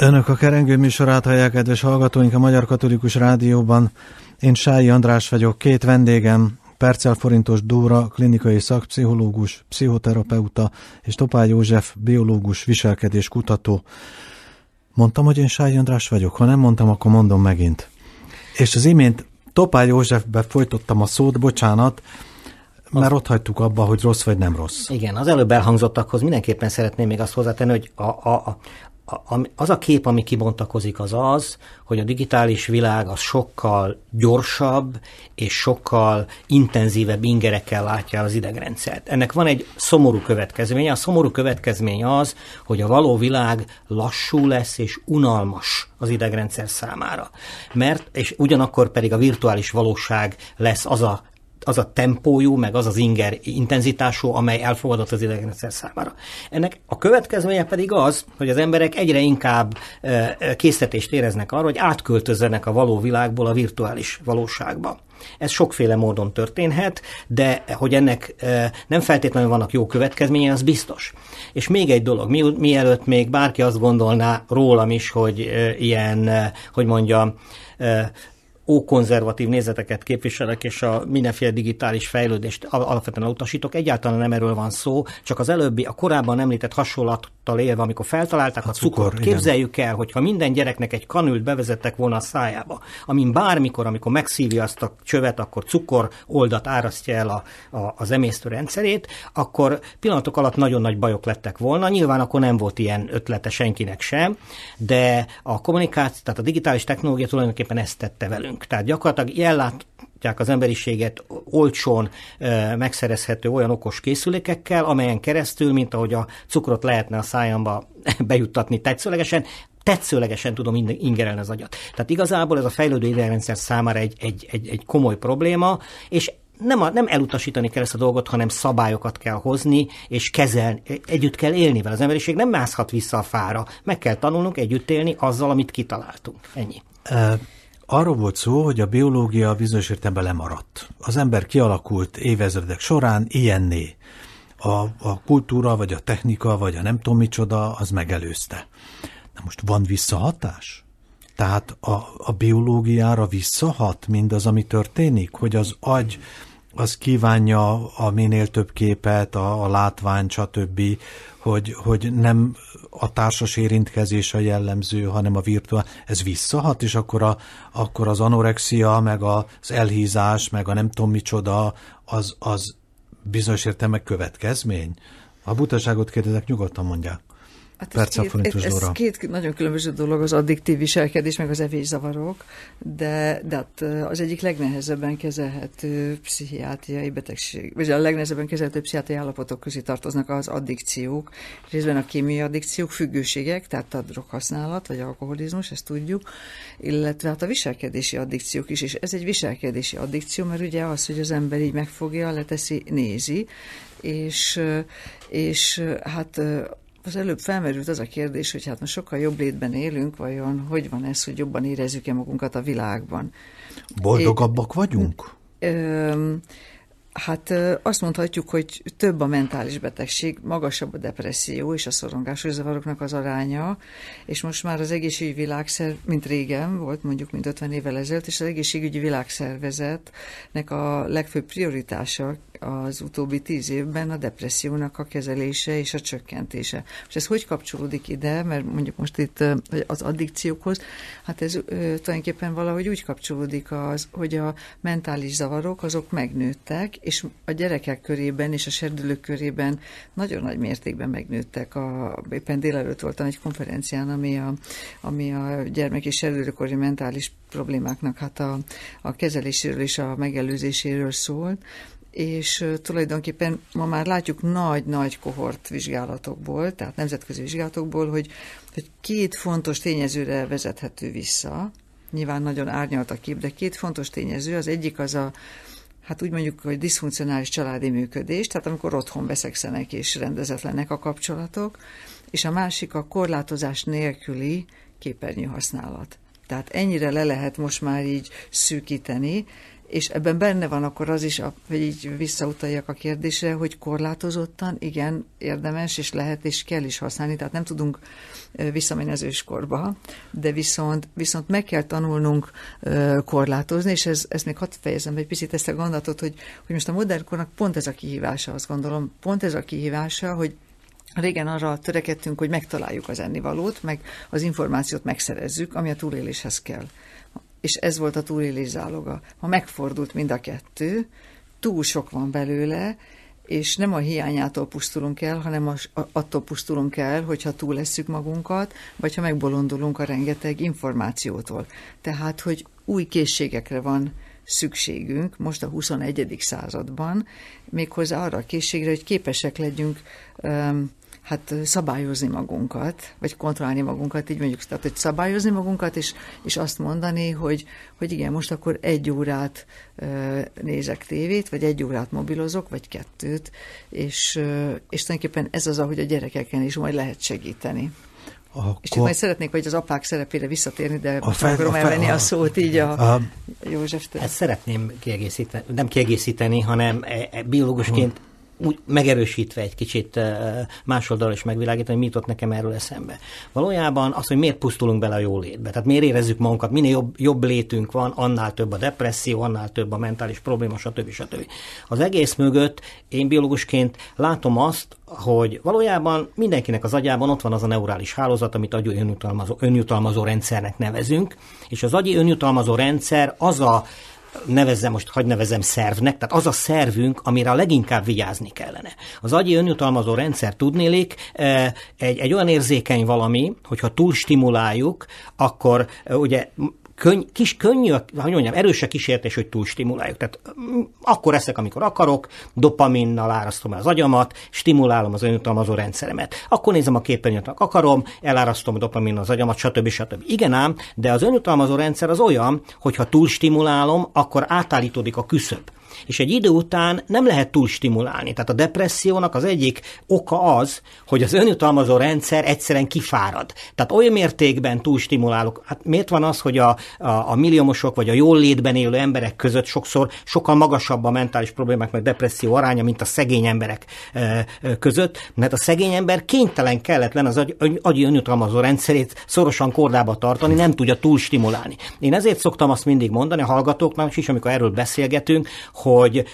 Önök a Kerengő műsorát hallják, kedves hallgatóink a Magyar Katolikus Rádióban. Én Sályi András vagyok, két vendégem, Percel Forintos Dóra, klinikai szakpszichológus, pszichoterapeuta, és Topály József, biológus, viselkedés kutató. Mondtam, hogy én Sályi András vagyok, ha nem mondtam, akkor mondom megint. És az imént Topály Józsefbe folytottam a szót, bocsánat, mert ott hagytuk abba, hogy rossz vagy nem rossz. Igen, az előbb elhangzottakhoz mindenképpen szeretném még azt hozzátenni, hogy a, a, az a kép, ami kibontakozik, az az, hogy a digitális világ az sokkal gyorsabb és sokkal intenzívebb ingerekkel látja az idegrendszert. Ennek van egy szomorú következménye. A szomorú következmény az, hogy a való világ lassú lesz és unalmas az idegrendszer számára. Mert, és ugyanakkor pedig a virtuális valóság lesz az a az a tempójú, meg az az inger intenzitású, amely elfogadott az idegenrendszer számára. Ennek a következménye pedig az, hogy az emberek egyre inkább készítést éreznek arra, hogy átköltözzenek a való világból a virtuális valóságba. Ez sokféle módon történhet, de hogy ennek nem feltétlenül vannak jó következménye, az biztos. És még egy dolog, mi, mielőtt még bárki azt gondolná rólam is, hogy ilyen, hogy mondjam, ókonzervatív nézeteket képviselek, és a mindenféle digitális fejlődést alapvetően utasítok. Egyáltalán nem erről van szó, csak az előbbi, a korábban említett hasonlattal élve, amikor feltalálták a, a cukor, cukor képzeljük el, hogyha minden gyereknek egy kanült bevezettek volna a szájába, amin bármikor, amikor megszívja azt a csövet, akkor cukor oldat árasztja el a, a, az emésztő rendszerét, akkor pillanatok alatt nagyon nagy bajok lettek volna. Nyilván akkor nem volt ilyen ötlete senkinek sem, de a kommunikáció, tehát a digitális technológia tulajdonképpen ezt tette velünk. Tehát gyakorlatilag ellátják az emberiséget olcsón megszerezhető olyan okos készülékekkel, amelyen keresztül, mint ahogy a cukrot lehetne a szájamba bejuttatni tetszőlegesen, tetszőlegesen tudom ingerelni az agyat. Tehát igazából ez a fejlődő idegenrendszer számára egy, egy, egy, egy komoly probléma, és nem, a, nem elutasítani kell ezt a dolgot, hanem szabályokat kell hozni, és kezelni, együtt kell élni vele. Az emberiség nem mászhat vissza a fára. Meg kell tanulnunk együtt élni azzal, amit kitaláltunk. Ennyi. Arról volt szó, hogy a biológia bizonyos értelemben lemaradt. Az ember kialakult évezredek során ilyenné. A, a kultúra, vagy a technika, vagy a nem tudom micsoda, az megelőzte. Na most van visszahatás? Tehát a, a biológiára visszahat mindaz, ami történik? Hogy az agy az kívánja a minél több képet, a, a látvány, stb., hogy, hogy nem a társas érintkezés a jellemző, hanem a virtuál, ez visszahat, és akkor, a, akkor az anorexia, meg az elhízás, meg a nem tudom micsoda, az, az bizonyos értelme következmény? A butaságot kérdezek, nyugodtan mondják. Hát ez, két, ez, ez két nagyon különböző dolog, az addiktív viselkedés, meg az evészavarok, de, de hát az egyik legnehezebben kezelhető pszichiátriai betegség, vagy a legnehezebben kezelhető pszichiátriai állapotok közé tartoznak az addikciók, részben a kémiai addikciók, függőségek, tehát a droghasználat, vagy alkoholizmus, ezt tudjuk, illetve hát a viselkedési addikciók is, és ez egy viselkedési addikció, mert ugye az, hogy az ember így megfogja, leteszi, nézi, és, és hát az előbb felmerült az a kérdés, hogy hát most sokkal jobb létben élünk, vajon hogy van ez, hogy jobban érezzük-e magunkat a világban? Boldogabbak é, vagyunk? Ö, Hát azt mondhatjuk, hogy több a mentális betegség, magasabb a depresszió és a szorongásos zavaroknak az aránya, és most már az egészségügyi világszerv, mint régen volt, mondjuk, mint 50 évvel ezelőtt, és az egészségügyi világszervezetnek a legfőbb prioritása az utóbbi tíz évben a depressziónak a kezelése és a csökkentése. És ez hogy kapcsolódik ide, mert mondjuk most itt az addikciókhoz, hát ez tulajdonképpen valahogy úgy kapcsolódik az, hogy a mentális zavarok azok megnőttek, és a gyerekek körében és a serdülők körében nagyon nagy mértékben megnőttek. A, éppen délelőtt voltam egy konferencián, ami a, ami a gyermek és serdülőkori mentális problémáknak hát a, a kezeléséről és a megelőzéséről szólt, és tulajdonképpen ma már látjuk nagy-nagy kohort vizsgálatokból, tehát nemzetközi vizsgálatokból, hogy, hogy két fontos tényezőre vezethető vissza. Nyilván nagyon árnyalt a kép, de két fontos tényező. Az egyik az a, hát úgy mondjuk, hogy diszfunkcionális családi működés, tehát amikor otthon beszegszenek és rendezetlenek a kapcsolatok, és a másik a korlátozás nélküli képernyő használat. Tehát ennyire le lehet most már így szűkíteni, és ebben benne van akkor az is, hogy így visszautaljak a kérdésre, hogy korlátozottan, igen, érdemes, és lehet, és kell is használni, tehát nem tudunk visszamenni az őskorba, de viszont, viszont meg kell tanulnunk korlátozni, és ez, ezt még hadd fejezem egy picit ezt a gondolatot, hogy, hogy most a modern kornak pont ez a kihívása, azt gondolom, pont ez a kihívása, hogy Régen arra törekedtünk, hogy megtaláljuk az ennivalót, meg az információt megszerezzük, ami a túléléshez kell és ez volt a túlélés záloga. Ha megfordult mind a kettő, túl sok van belőle, és nem a hiányától pusztulunk el, hanem attól pusztulunk el, hogyha túl leszük magunkat, vagy ha megbolondulunk a rengeteg információtól. Tehát, hogy új készségekre van szükségünk most a 21. században, méghozzá arra a készségre, hogy képesek legyünk um, hát szabályozni magunkat, vagy kontrollálni magunkat, így mondjuk, tehát hogy szabályozni magunkat, és, és azt mondani, hogy, hogy igen, most akkor egy órát nézek tévét, vagy egy órát mobilozok, vagy kettőt, és, és tulajdonképpen ez az, ahogy a gyerekeken is majd lehet segíteni. Akkor... És itt majd szeretnék, hogy az apák szerepére visszatérni, de a fel, akarom a fel, elvenni a, a szót így a, a Józseftől. Ezt szeretném kiegészíteni, nem kiegészíteni, hanem e, e, biológusként úgy megerősítve egy kicsit más oldalra is megvilágítani, mit jutott nekem erről eszembe. Valójában az, hogy miért pusztulunk bele a jólétbe, tehát miért érezzük magunkat, minél jobb, jobb létünk van, annál több a depresszió, annál több a mentális probléma, stb. stb. Az egész mögött én biológusként látom azt, hogy valójában mindenkinek az agyában ott van az a neurális hálózat, amit agyi önjutalmazó, önjutalmazó rendszernek nevezünk, és az agyi önjutalmazó rendszer az a nevezzem most, hagy nevezem szervnek, tehát az a szervünk, amire a leginkább vigyázni kellene. Az agyi önjutalmazó rendszer tudnélik eh, egy, egy olyan érzékeny valami, hogyha túl stimuláljuk, akkor eh, ugye könny, kis könnyű, hogy mondjam, erős a kísértés, hogy túlstimuláljuk. Tehát mm, akkor eszek, amikor akarok, dopaminnal árasztom az agyamat, stimulálom az önjutalmazó rendszeremet. Akkor nézem a képernyőt, akarom, elárasztom a dopaminnal az agyamat, stb. stb. Igen ám, de az önjutalmazó rendszer az olyan, hogy ha túlstimulálom, akkor átállítódik a küszöb és egy idő után nem lehet túl stimulálni. Tehát a depressziónak az egyik oka az, hogy az önjutalmazó rendszer egyszerűen kifárad. Tehát olyan mértékben túl stimulálok. Hát miért van az, hogy a, a, a milliómosok vagy a jól létben élő emberek között sokszor sokkal magasabb a mentális problémák meg depresszió aránya, mint a szegény emberek között, mert a szegény ember kénytelen kelletlen az agy, agyi önjutalmazó rendszerét szorosan kordába tartani, nem tudja túl stimulálni. Én ezért szoktam azt mindig mondani a hallgatóknak is, amikor erről beszélgetünk, hogy,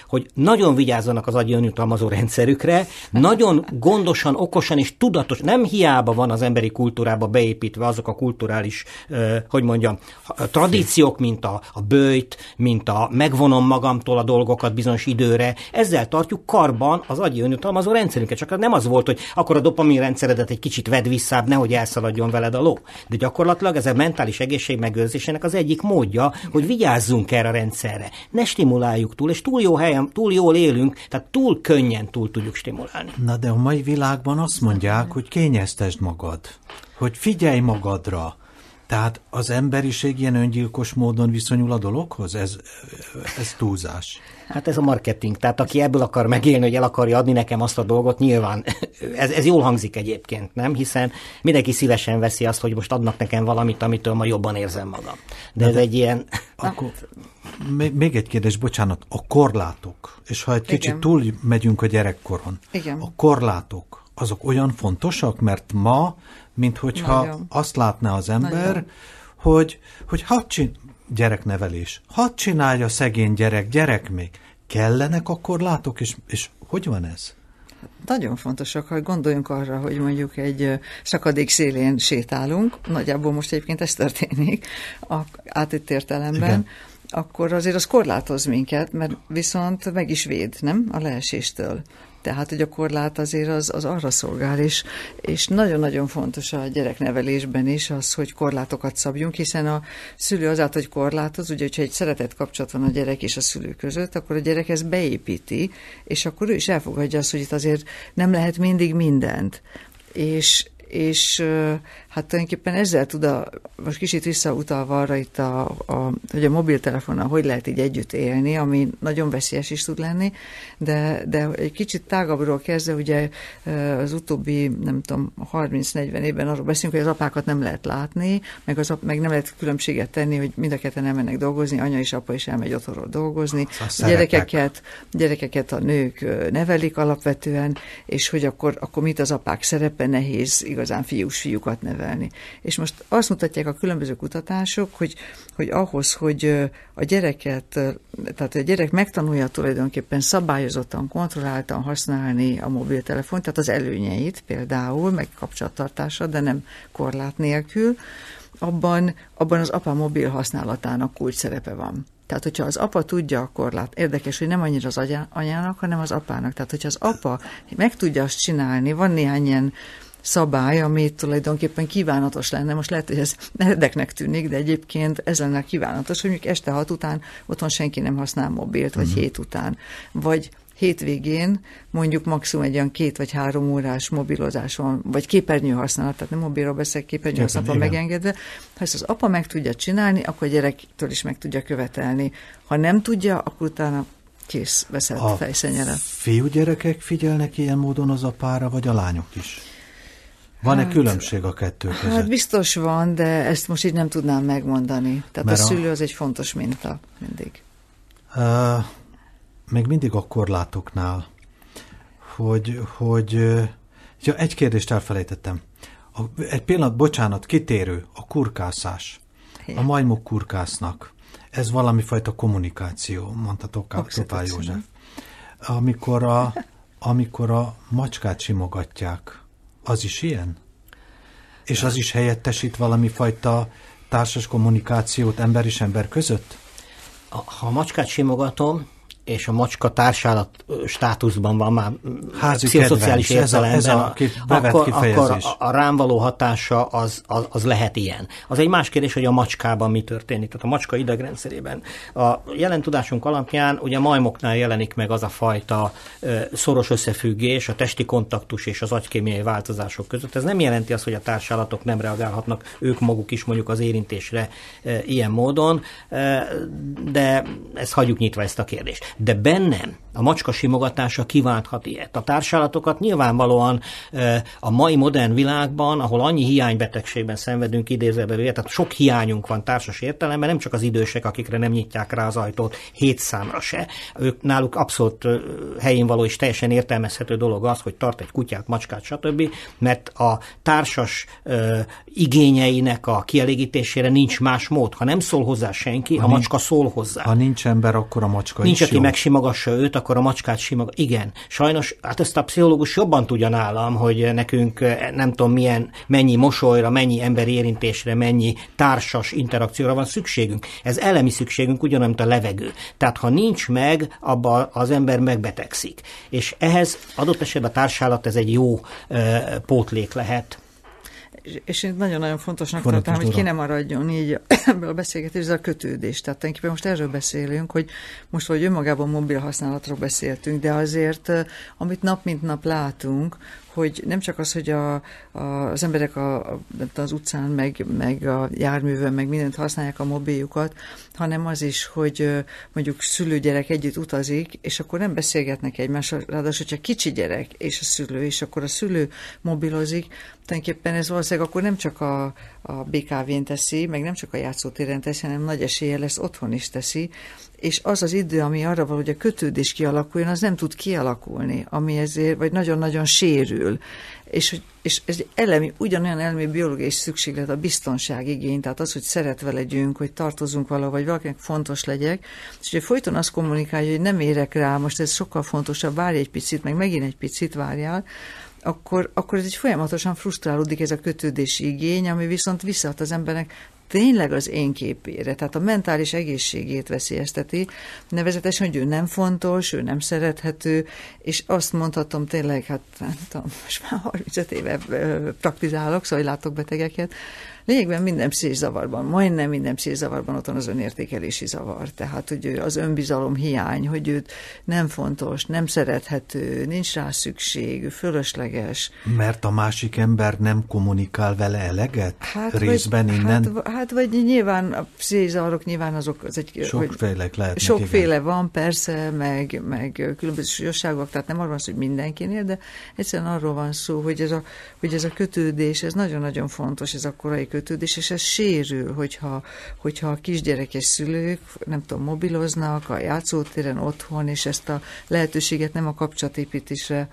hogy nagyon vigyázzanak az agyi önjutalmazó rendszerükre, nagyon gondosan, okosan és tudatos, nem hiába van az emberi kultúrába beépítve azok a kulturális, hogy mondjam, tradíciók, mint a, a bőjt, mint a megvonom magamtól a dolgokat bizonyos időre, ezzel tartjuk karban az agyi önjutalmazó rendszerünket. Csak nem az volt, hogy akkor a dopamin rendszeredet egy kicsit vedd visszább, nehogy elszaladjon veled a ló. De gyakorlatilag ez a mentális egészség megőrzésének az egyik módja, hogy vigyázzunk erre a rendszerre. Ne stimuláljuk túl, és túl jó helyen, túl jól élünk, tehát túl könnyen túl tudjuk stimulálni. Na de a mai világban azt mondják, hogy kényeztesd magad, hogy figyelj magadra, tehát az emberiség ilyen öngyilkos módon viszonyul a dologhoz? Ez, ez túlzás. Hát ez a marketing. Tehát aki ebből akar megélni, hogy el akarja adni nekem azt a dolgot, nyilván ez, ez jól hangzik egyébként, nem? Hiszen mindenki szívesen veszi azt, hogy most adnak nekem valamit, amitől ma jobban érzem magam. De, de ez de, egy ilyen... Akkor, még egy kérdés, bocsánat. A korlátok, és ha egy kicsit Igen. túl megyünk a gyerekkoron, Igen. a korlátok, azok olyan fontosak, mert ma mint hogyha Nagyon. azt látná az ember, Nagyon. hogy, hogy hadd csin- gyereknevelés, hadd csinálja szegény gyerek, gyerek még. Kellenek akkor látok, és, és hogy van ez? Nagyon fontosak, hogy gondoljunk arra, hogy mondjuk egy szakadék szélén sétálunk, nagyjából most egyébként ez történik, a átütt értelemben, Igen. akkor azért az korlátoz minket, mert viszont meg is véd, nem? A leeséstől. Tehát, hogy a korlát azért az, az arra szolgál, és, és nagyon-nagyon fontos a gyereknevelésben is az, hogy korlátokat szabjunk, hiszen a szülő azáltal, hogy korlátoz, ugye, hogyha egy szeretett kapcsolat van a gyerek és a szülő között, akkor a gyerek ezt beépíti, és akkor ő is elfogadja azt, hogy itt azért nem lehet mindig mindent. És, és hát tulajdonképpen ezzel tud a, most kicsit visszautalva arra itt, a, a, hogy a mobiltelefonnal hogy lehet így együtt élni, ami nagyon veszélyes is tud lenni, de, de egy kicsit tágabbról kezdve, ugye az utóbbi, nem tudom, 30-40 évben arról beszélünk, hogy az apákat nem lehet látni, meg, az, meg nem lehet különbséget tenni, hogy mind a ketten elmennek dolgozni, anya és apa is elmegy otthonról dolgozni, a gyerekeket, gyerekeket a nők nevelik alapvetően, és hogy akkor, akkor mit az apák szerepe, nehéz igazán fiús fiúkat nevelni. És most azt mutatják a különböző kutatások, hogy, hogy ahhoz, hogy a gyereket, tehát a gyerek megtanulja tulajdonképpen szabályozottan, kontrolláltan használni a mobiltelefont, tehát az előnyeit például, meg kapcsolattartása, de nem korlát nélkül, abban, abban az apa mobil használatának kulcs szerepe van. Tehát, hogyha az apa tudja, akkor lát, érdekes, hogy nem annyira az anyának, hanem az apának. Tehát, hogyha az apa meg tudja azt csinálni, van néhány ilyen szabály, ami tulajdonképpen kívánatos lenne. Most lehet, hogy ez érdeknek tűnik, de egyébként ez lenne kívánatos, hogy mondjuk este hat után otthon senki nem használ mobilt, vagy uh-huh. hét után. Vagy hétvégén mondjuk maximum egy olyan két vagy három órás mobilozás van, vagy képernyő használat, tehát nem mobilról beszélek, képernyő használat van megengedve. Ha ezt az apa meg tudja csinálni, akkor a gyerektől is meg tudja követelni. Ha nem tudja, akkor utána kész, veszett a fejszennyere. fiúgyerekek figyelnek ilyen módon az apára, vagy a lányok is? Van-e hát, különbség a kettő között? Hát biztos van, de ezt most így nem tudnám megmondani. Tehát Mert a szülő az egy fontos minta mindig. Uh, még mindig a korlátoknál, hogy, hogy ja, egy kérdést elfelejtettem. A, egy pillanat, bocsánat, kitérő, a kurkászás. A majmok kurkásznak. Ez valami fajta kommunikáció, mondta Topál József. Amikor a, amikor a macskát simogatják, az is ilyen? És az is helyettesít valami fajta társas kommunikációt ember és ember között? Ha a macskát simogatom, és a macska társállat státuszban van már Házi pszichoszociális értelemben, ez a, ez a akkor, akkor a, a rám való hatása az, az, az lehet ilyen. Az egy más kérdés, hogy a macskában mi történik. Tehát a macska idegrendszerében. A jelen tudásunk alapján ugye majmoknál jelenik meg az a fajta szoros összefüggés, a testi kontaktus és az agykémiai változások között. Ez nem jelenti azt, hogy a társállatok nem reagálhatnak ők maguk is mondjuk az érintésre ilyen módon, de ezt hagyjuk nyitva ezt a kérdést de bennem a macska simogatása kiválthat ilyet. A társálatokat nyilvánvalóan a mai modern világban, ahol annyi hiánybetegségben szenvedünk idézőbelül, tehát sok hiányunk van társas értelemben, nem csak az idősek, akikre nem nyitják rá az ajtót hét számra se. Ők náluk abszolút helyén való és teljesen értelmezhető dolog az, hogy tart egy kutyát, macskát, stb., mert a társas ö, igényeinek a kielégítésére nincs más mód. Ha nem szól hozzá senki, ha a nincs, macska szól hozzá. Ha nincs ember, akkor a macska nincs, is aki megsimagassa őt, akkor a macskát simag. Igen, sajnos, hát ezt a pszichológus jobban tudja nálam, hogy nekünk eh, nem tudom milyen, mennyi mosolyra, mennyi emberi érintésre, mennyi társas interakcióra van szükségünk. Ez elemi szükségünk, ugyanolyan, mint a levegő. Tehát ha nincs meg, abba az ember megbetegszik. És ehhez adott esetben a társállat ez egy jó uh, pótlék lehet és én nagyon-nagyon fontosnak Fontos tartom, hogy ki nem maradjon így ebből a beszélgetés, ez a kötődés. Tehát tulajdonképpen most erről beszélünk, hogy most, hogy önmagában mobil használatról beszéltünk, de azért, amit nap mint nap látunk, hogy nem csak az, hogy a, a, az emberek a, a, az utcán, meg, meg a járművön, meg mindent használják a mobiljukat, hanem az is, hogy mondjuk szülőgyerek együtt utazik, és akkor nem beszélgetnek egymással, ráadásul, hogyha kicsi gyerek és a szülő, és akkor a szülő mobilozik, tulajdonképpen ez valószínűleg akkor nem csak a, a BKV-n teszi, meg nem csak a játszótéren teszi, hanem nagy esélye lesz otthon is teszi, és az az idő, ami arra van, hogy a kötődés kialakuljon, az nem tud kialakulni, ami ezért, vagy nagyon-nagyon sérül. És, és ez elemi, ugyanolyan elemi biológiai szükséglet a biztonság igény, tehát az, hogy szeretve legyünk, hogy tartozunk valahol, vagy valakinek fontos legyek, és ugye folyton azt kommunikálja, hogy nem érek rá, most ez sokkal fontosabb, várj egy picit, meg megint egy picit várjál, akkor, akkor ez egy folyamatosan frusztrálódik ez a kötődési igény, ami viszont visszaad az embernek tényleg az én képére, tehát a mentális egészségét veszélyezteti, nevezetesen, hogy ő nem fontos, ő nem szerethető, és azt mondhatom tényleg, hát nem tudom, most már 35 éve praktizálok, szóval látok betegeket, lényegben minden zavarban, majdnem minden zavarban ott van az önértékelési zavar. Tehát, hogy az önbizalom hiány, hogy őt nem fontos, nem szerethető, nincs rá szükség, fölösleges. Mert a másik ember nem kommunikál vele eleget? Hát, részben vagy, innen? Hát, hát, vagy nyilván a zavarok nyilván azok az egy... Sokféle lehet. Sokféle igen. van, persze, meg, meg különböző súlyosságok, tehát nem arról van szó, hogy mindenkinél, de egyszerűen arról van szó, hogy ez a, hogy ez a kötődés, ez nagyon-nagyon fontos, ez a korai kötődés, és ez sérül, hogyha, hogyha a kisgyerekes szülők, nem tudom, mobiloznak a játszótéren otthon, és ezt a lehetőséget nem a kapcsolatépítésre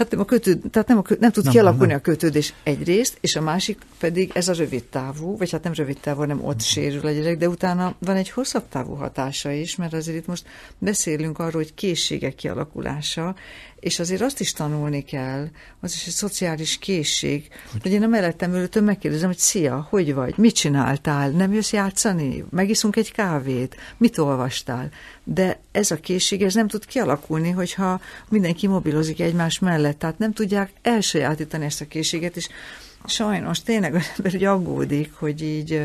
Hát nem, a kötőd, tehát nem, a, nem tud nem, kialakulni nem. a kötődés egyrészt, és a másik pedig ez a rövid távú, vagy hát nem rövid távú, hanem ott sérül a gyerek, de utána van egy hosszabb távú hatása is, mert azért itt most beszélünk arról, hogy készségek kialakulása, és azért azt is tanulni kell, az is egy szociális készség, hogy, hogy én a mellettem ülőtől megkérdezem, hogy szia, hogy vagy, mit csináltál, nem jössz játszani, megiszunk egy kávét, mit olvastál. De ez a készség, ez nem tud kialakulni, hogyha mindenki mobilozik egymás mellett, tehát nem tudják elsajátítani ezt a készséget, és Sajnos, tényleg az ember úgy aggódik, hogy így,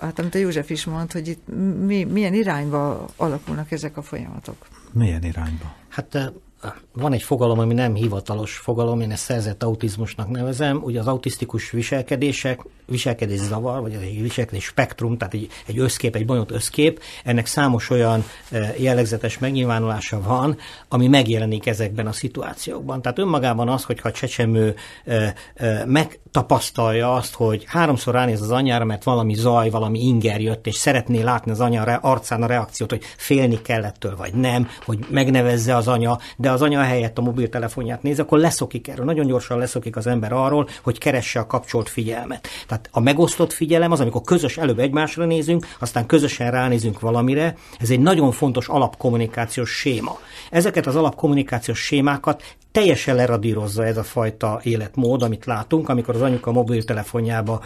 hát amit a József is mond, hogy itt mi, milyen irányba alakulnak ezek a folyamatok. Milyen irányba? Hát van egy fogalom, ami nem hivatalos fogalom, én ezt szerzett autizmusnak nevezem, ugye az autisztikus viselkedések, viselkedés zavar, vagy egy viselkedés spektrum, tehát egy, egy összkép, egy bonyolult összkép, ennek számos olyan e, jellegzetes megnyilvánulása van, ami megjelenik ezekben a szituációkban. Tehát önmagában az, hogyha a csecsemő e, e, megtapasztalja azt, hogy háromszor ránéz az anyára, mert valami zaj, valami inger jött, és szeretné látni az anya arcán a reakciót, hogy félni kellettől, vagy nem, hogy megnevezze az anya, de az anya helyett a mobiltelefonját néz, akkor leszokik erről. Nagyon gyorsan leszokik az ember arról, hogy keresse a kapcsolt figyelmet. Tehát a megosztott figyelem az, amikor közös előbb egymásra nézünk, aztán közösen ránézünk valamire. Ez egy nagyon fontos alapkommunikációs séma. Ezeket az alapkommunikációs sémákat teljesen leradírozza ez a fajta életmód, amit látunk, amikor az anyuka mobiltelefonjába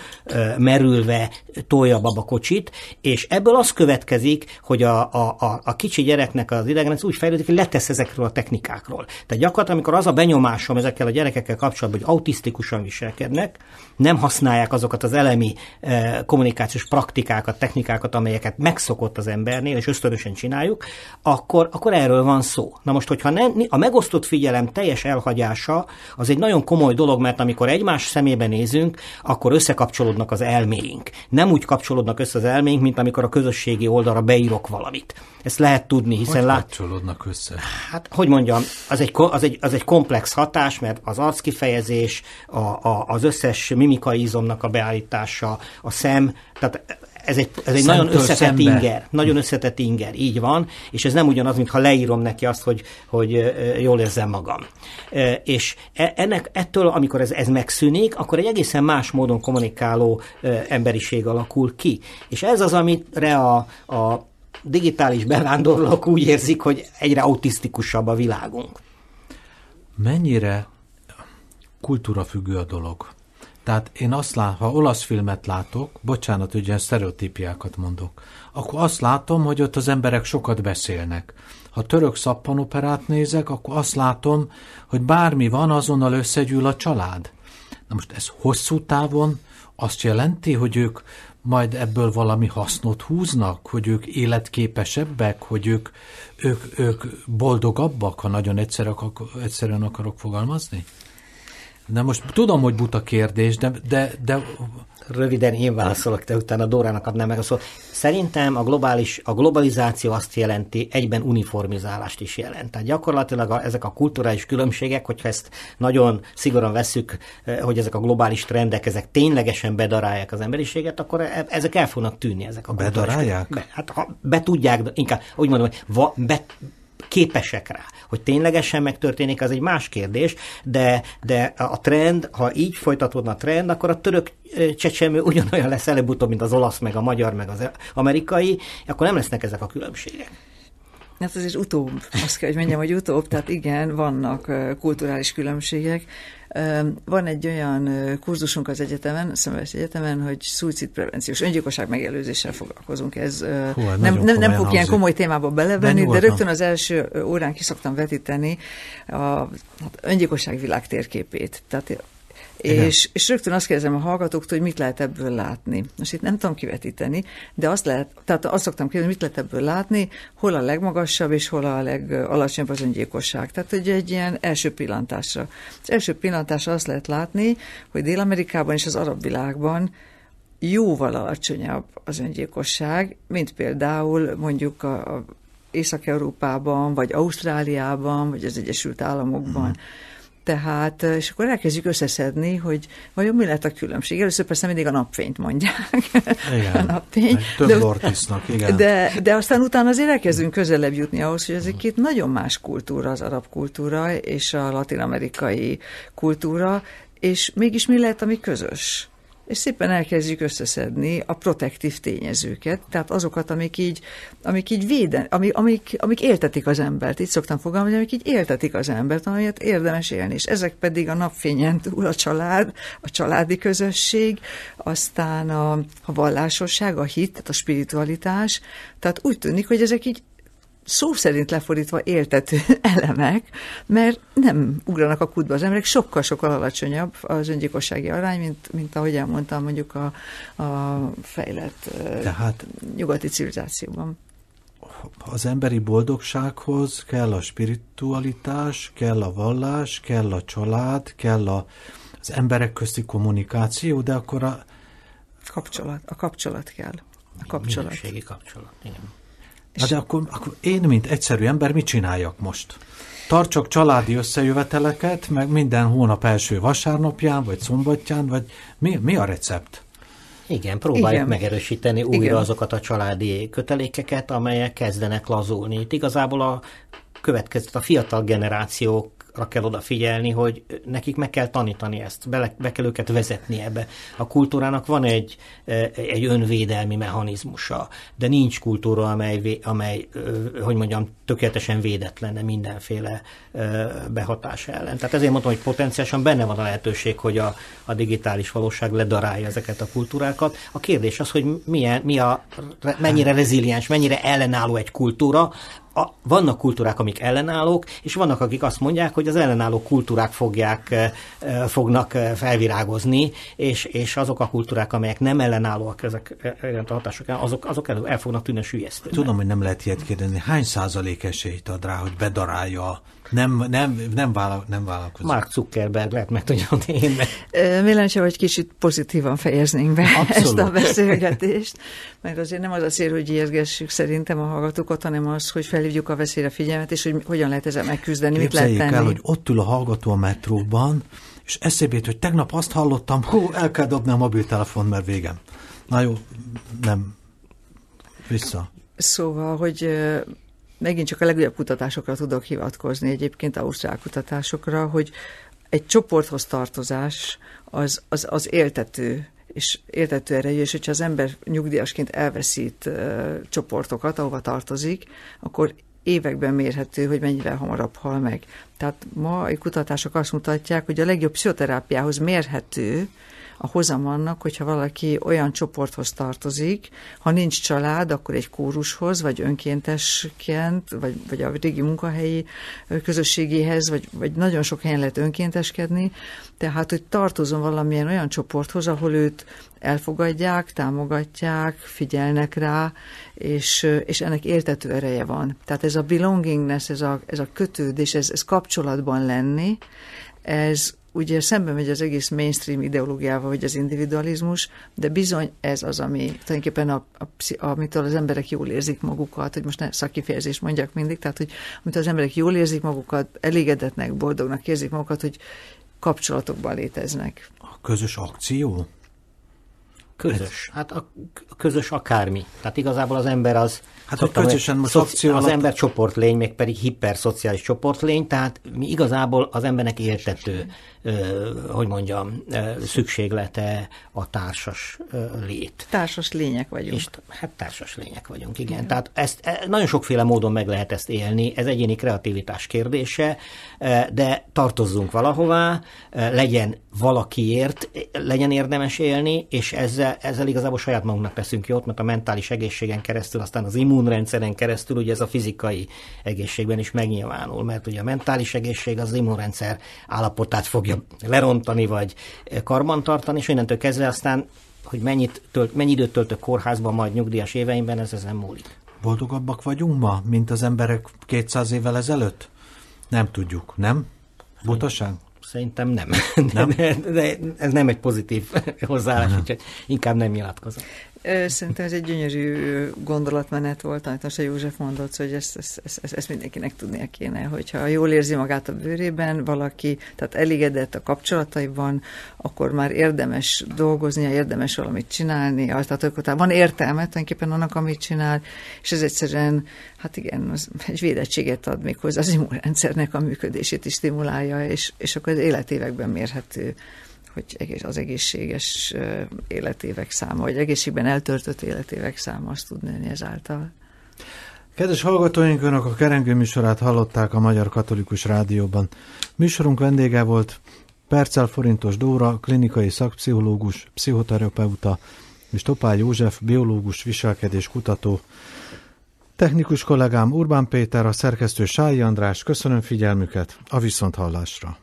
merülve tolja a babakocsit, és ebből az következik, hogy a, a, a, a kicsi gyereknek az idegenrendszer úgy fejlődik, hogy letesz ezekről a technikákról. Tehát gyakorlatilag, amikor az a benyomásom ezekkel a gyerekekkel kapcsolatban, hogy autisztikusan viselkednek, nem használják azokat az elemi e, kommunikációs praktikákat, technikákat, amelyeket megszokott az embernél, és ösztönösen csináljuk, akkor, akkor erről van szó. Na most, hogyha nem, a megosztott figyelem teljes teljes elhagyása az egy nagyon komoly dolog, mert amikor egymás szemébe nézünk, akkor összekapcsolódnak az elméink. Nem úgy kapcsolódnak össze az elméink, mint amikor a közösségi oldalra beírok valamit. Ezt lehet tudni, hiszen hogy lát... kapcsolódnak össze? Hát, hogy mondjam, az egy, az egy, az egy komplex hatás, mert az arckifejezés, a, a, az összes mimikai izomnak a beállítása, a szem, tehát ez egy, ez egy nagyon összetett szembe. inger, nagyon összetett inger, így van, és ez nem ugyanaz, mintha leírom neki azt, hogy, hogy jól érzem magam. És e, ennek, ettől, amikor ez, ez megszűnik, akkor egy egészen más módon kommunikáló emberiség alakul ki. És ez az, amire a, a digitális bevándorlók úgy érzik, hogy egyre autisztikusabb a világunk. Mennyire kultúrafüggő a dolog? Tehát én azt látom, ha olasz filmet látok, bocsánat, ilyen sztereotípiákat mondok, akkor azt látom, hogy ott az emberek sokat beszélnek. Ha török szappanoperát nézek, akkor azt látom, hogy bármi van, azonnal összegyűl a család. Na most ez hosszú távon azt jelenti, hogy ők majd ebből valami hasznot húznak, hogy ők életképesebbek, hogy ők, ők, ők boldogabbak, ha nagyon egyszerűen akarok fogalmazni? De most tudom, hogy buta kérdés, de, de, de röviden én válaszolok, te utána Dórának adnám meg a szót. Szerintem a, globális, a globalizáció azt jelenti, egyben uniformizálást is jelent. Tehát gyakorlatilag a, ezek a kulturális különbségek, hogyha ezt nagyon szigorúan vesszük, eh, hogy ezek a globális trendek, ezek ténylegesen bedarálják az emberiséget, akkor e, ezek el fognak tűnni. Ezek a bedarálják? Be, hát ha be tudják, inkább úgy mondom, hogy va, be, képesek rá. Hogy ténylegesen megtörténik, az egy más kérdés, de, de a trend, ha így folytatódna a trend, akkor a török csecsemő ugyanolyan lesz előbb-utóbb, mint az olasz, meg a magyar, meg az amerikai, akkor nem lesznek ezek a különbségek. Hát azért utóbb, azt kell, hogy mondjam, hogy utóbb, tehát igen, vannak kulturális különbségek. Van egy olyan kurzusunk az egyetemen, a Szemves Egyetemen, hogy szuicidprevenciós, öngyilkosság megelőzéssel foglalkozunk. Ez Hú, nem, nem, nem fog ilyen komoly témába belevenni, de, de rögtön az első órán ki szoktam vetíteni a hát, öngyilkosság világ térképét. Tehát És, és rögtön azt kérdezem a hallgatóktól, hogy mit lehet ebből látni. Most itt nem tudom kivetíteni, de azt lehet, tehát azt szoktam kérdezni, mit lehet ebből látni, hol a legmagasabb és hol a legalacsonyabb az öngyilkosság. Tehát, hogy egy ilyen első pillantásra. Az első pillantásra azt lehet látni, hogy Dél-Amerikában és az arab világban jóval alacsonyabb az öngyilkosság, mint például mondjuk a, a Észak-Európában, vagy Ausztráliában, vagy az Egyesült Államokban. Mm. Tehát, és akkor elkezdjük összeszedni, hogy vajon mi lehet a különbség. Először persze mindig a napfényt mondják. Igen, a napfény. Több lortisznak, igen. De, de aztán utána azért elkezdünk közelebb jutni ahhoz, hogy ez egy két nagyon más kultúra, az arab kultúra és a latin-amerikai kultúra, és mégis mi lehet, ami közös? És szépen elkezdjük összeszedni a protektív tényezőket, tehát azokat, amik így, amik így véden, amik, amik, amik éltetik az embert, így szoktam fogalmazni, amik így éltetik az embert, amelyet érdemes élni, és ezek pedig a napfényen túl a család, a családi közösség, aztán a, a vallásosság, a hit, tehát a spiritualitás, tehát úgy tűnik, hogy ezek így szó szerint lefordítva éltető elemek, mert nem ugranak a kutba az emberek, sokkal-sokkal alacsonyabb az öngyilkossági arány, mint, mint ahogy elmondtam mondjuk a, a fejlett Tehát, nyugati civilizációban. Az emberi boldogsághoz kell a spiritualitás, kell a vallás, kell a család, kell a, az emberek közti kommunikáció, de akkor a... Kapcsolat, a kapcsolat kell. A kapcsolat. Minőségi kapcsolat, igen. Na de akkor, akkor én, mint egyszerű ember, mit csináljak most? Tartsak családi összejöveteleket, meg minden hónap első vasárnapján, vagy szombatján, vagy mi, mi a recept? Igen, próbáljuk Igen. megerősíteni újra Igen. azokat a családi kötelékeket, amelyek kezdenek lazulni. Itt igazából a következő, a fiatal generációk kell odafigyelni, hogy nekik meg kell tanítani ezt, be, be kell őket vezetni ebbe. A kultúrának van egy, e, egy önvédelmi mechanizmusa, de nincs kultúra, amely, amely hogy mondjam, tökéletesen védett lenne mindenféle behatás ellen. Tehát ezért mondtam, hogy potenciálisan benne van a lehetőség, hogy a, a digitális valóság ledarálja ezeket a kultúrákat. A kérdés az, hogy milyen, mi a, mennyire reziliens, mennyire ellenálló egy kultúra, a, vannak kultúrák, amik ellenállók, és vannak, akik azt mondják, hogy az ellenálló kultúrák fogják, fognak felvirágozni, és, és azok a kultúrák, amelyek nem ellenállóak ezek a hatások, azok, azok el, el fognak tűnni sülyeztőnek. Tudom, hogy nem lehet ilyet kérdezni. Hány százalék esélyt ad rá, hogy bedarálja nem, nem, nem, vállal, nem vállalkozik. Mark Zuckerberg lehet meg tudja, hogy én lenne, hogy kicsit pozitívan fejeznénk be Abszolút. ezt a beszélgetést, mert azért nem az a cél, hogy érgessük szerintem a hallgatókat, hanem az, hogy felhívjuk a veszélyre figyelmet, és hogy hogyan lehet ezzel megküzdeni, Képzeljék mit lehet tenni. el, hogy ott ül a hallgató a metróban, és eszébe hogy tegnap azt hallottam, hú, el kell dobni a mobiltelefon, mert végem. Na jó, nem. Vissza. Szóval, hogy megint csak a legújabb kutatásokra tudok hivatkozni, egyébként ausztrál kutatásokra, hogy egy csoporthoz tartozás az, az, az éltető és értető erejű, és hogyha az ember nyugdíjasként elveszít uh, csoportokat, ahova tartozik, akkor években mérhető, hogy mennyire hamarabb hal meg. Tehát ma a kutatások azt mutatják, hogy a legjobb pszichoterápiához mérhető, a hozam annak, hogyha valaki olyan csoporthoz tartozik, ha nincs család, akkor egy kórushoz, vagy önkéntesként, vagy, vagy a régi munkahelyi közösségéhez, vagy, vagy nagyon sok helyen lehet önkénteskedni, tehát, hogy tartozom valamilyen olyan csoporthoz, ahol őt elfogadják, támogatják, figyelnek rá, és, és ennek értető ereje van. Tehát ez a belongingness, ez a, ez a kötődés, ez, ez kapcsolatban lenni, ez ugye szembe megy az egész mainstream ideológiával, vagy az individualizmus, de bizony ez az, ami tulajdonképpen a, a, amitől az emberek jól érzik magukat, hogy most ne szakifejezést mondjak mindig, tehát hogy amitől az emberek jól érzik magukat, elégedetnek, boldognak érzik magukat, hogy kapcsolatokban léteznek. A közös akció? Közös. Hát a közös akármi. Tehát igazából az ember az... Hát hogy közösen most akció Az ember csoportlény, meg pedig hiperszociális csoportlény, tehát mi igazából az embernek értető hogy mondjam, szükséglete a társas lét. Társas lények vagyunk. És, hát társas lények vagyunk, igen. igen. Tehát ezt e, nagyon sokféle módon meg lehet ezt élni, ez egyéni kreativitás kérdése, de tartozzunk valahová, legyen valakiért, legyen érdemes élni, és ezzel, ezzel igazából saját magunknak teszünk jót, mert a mentális egészségen keresztül, aztán az immunrendszeren keresztül, ugye ez a fizikai egészségben is megnyilvánul, mert ugye a mentális egészség az immunrendszer állapotát fogja tudja lerontani, vagy karbantartani, és innentől kezdve aztán, hogy mennyit tölt, mennyi időt töltök kórházban majd nyugdíjas éveimben, ez ezen múlik. Boldogabbak vagyunk ma, mint az emberek 200 évvel ezelőtt? Nem tudjuk, nem? Butaság? Szerintem nem. nem? De, de ez nem egy pozitív hozzáállás, úgyhogy inkább nem nyilatkozom. Szerintem ez egy gyönyörű gondolatmenet volt, amit most a József mondott, hogy ezt, ezt, ezt, ezt mindenkinek tudnia kéne, hogyha jól érzi magát a bőrében valaki, tehát elégedett a kapcsolataiban, akkor már érdemes dolgozni, érdemes valamit csinálni, tehát akkor van értelme tulajdonképpen annak, amit csinál, és ez egyszerűen, hát igen, az egy védettséget ad még hozzá az immunrendszernek a működését is stimulálja, és, és akkor az életévekben mérhető hogy az egészséges életévek száma, vagy egészségben eltöltött életévek száma azt tud nőni ezáltal. Kedves hallgatóink, Önök a Kerengő műsorát hallották a Magyar Katolikus Rádióban. Műsorunk vendége volt Percel Forintos Dóra, klinikai szakpszichológus, pszichoterapeuta, és Topál József, biológus, viselkedés kutató. Technikus kollégám Urbán Péter, a szerkesztő Sályi András, köszönöm figyelmüket, a viszonthallásra.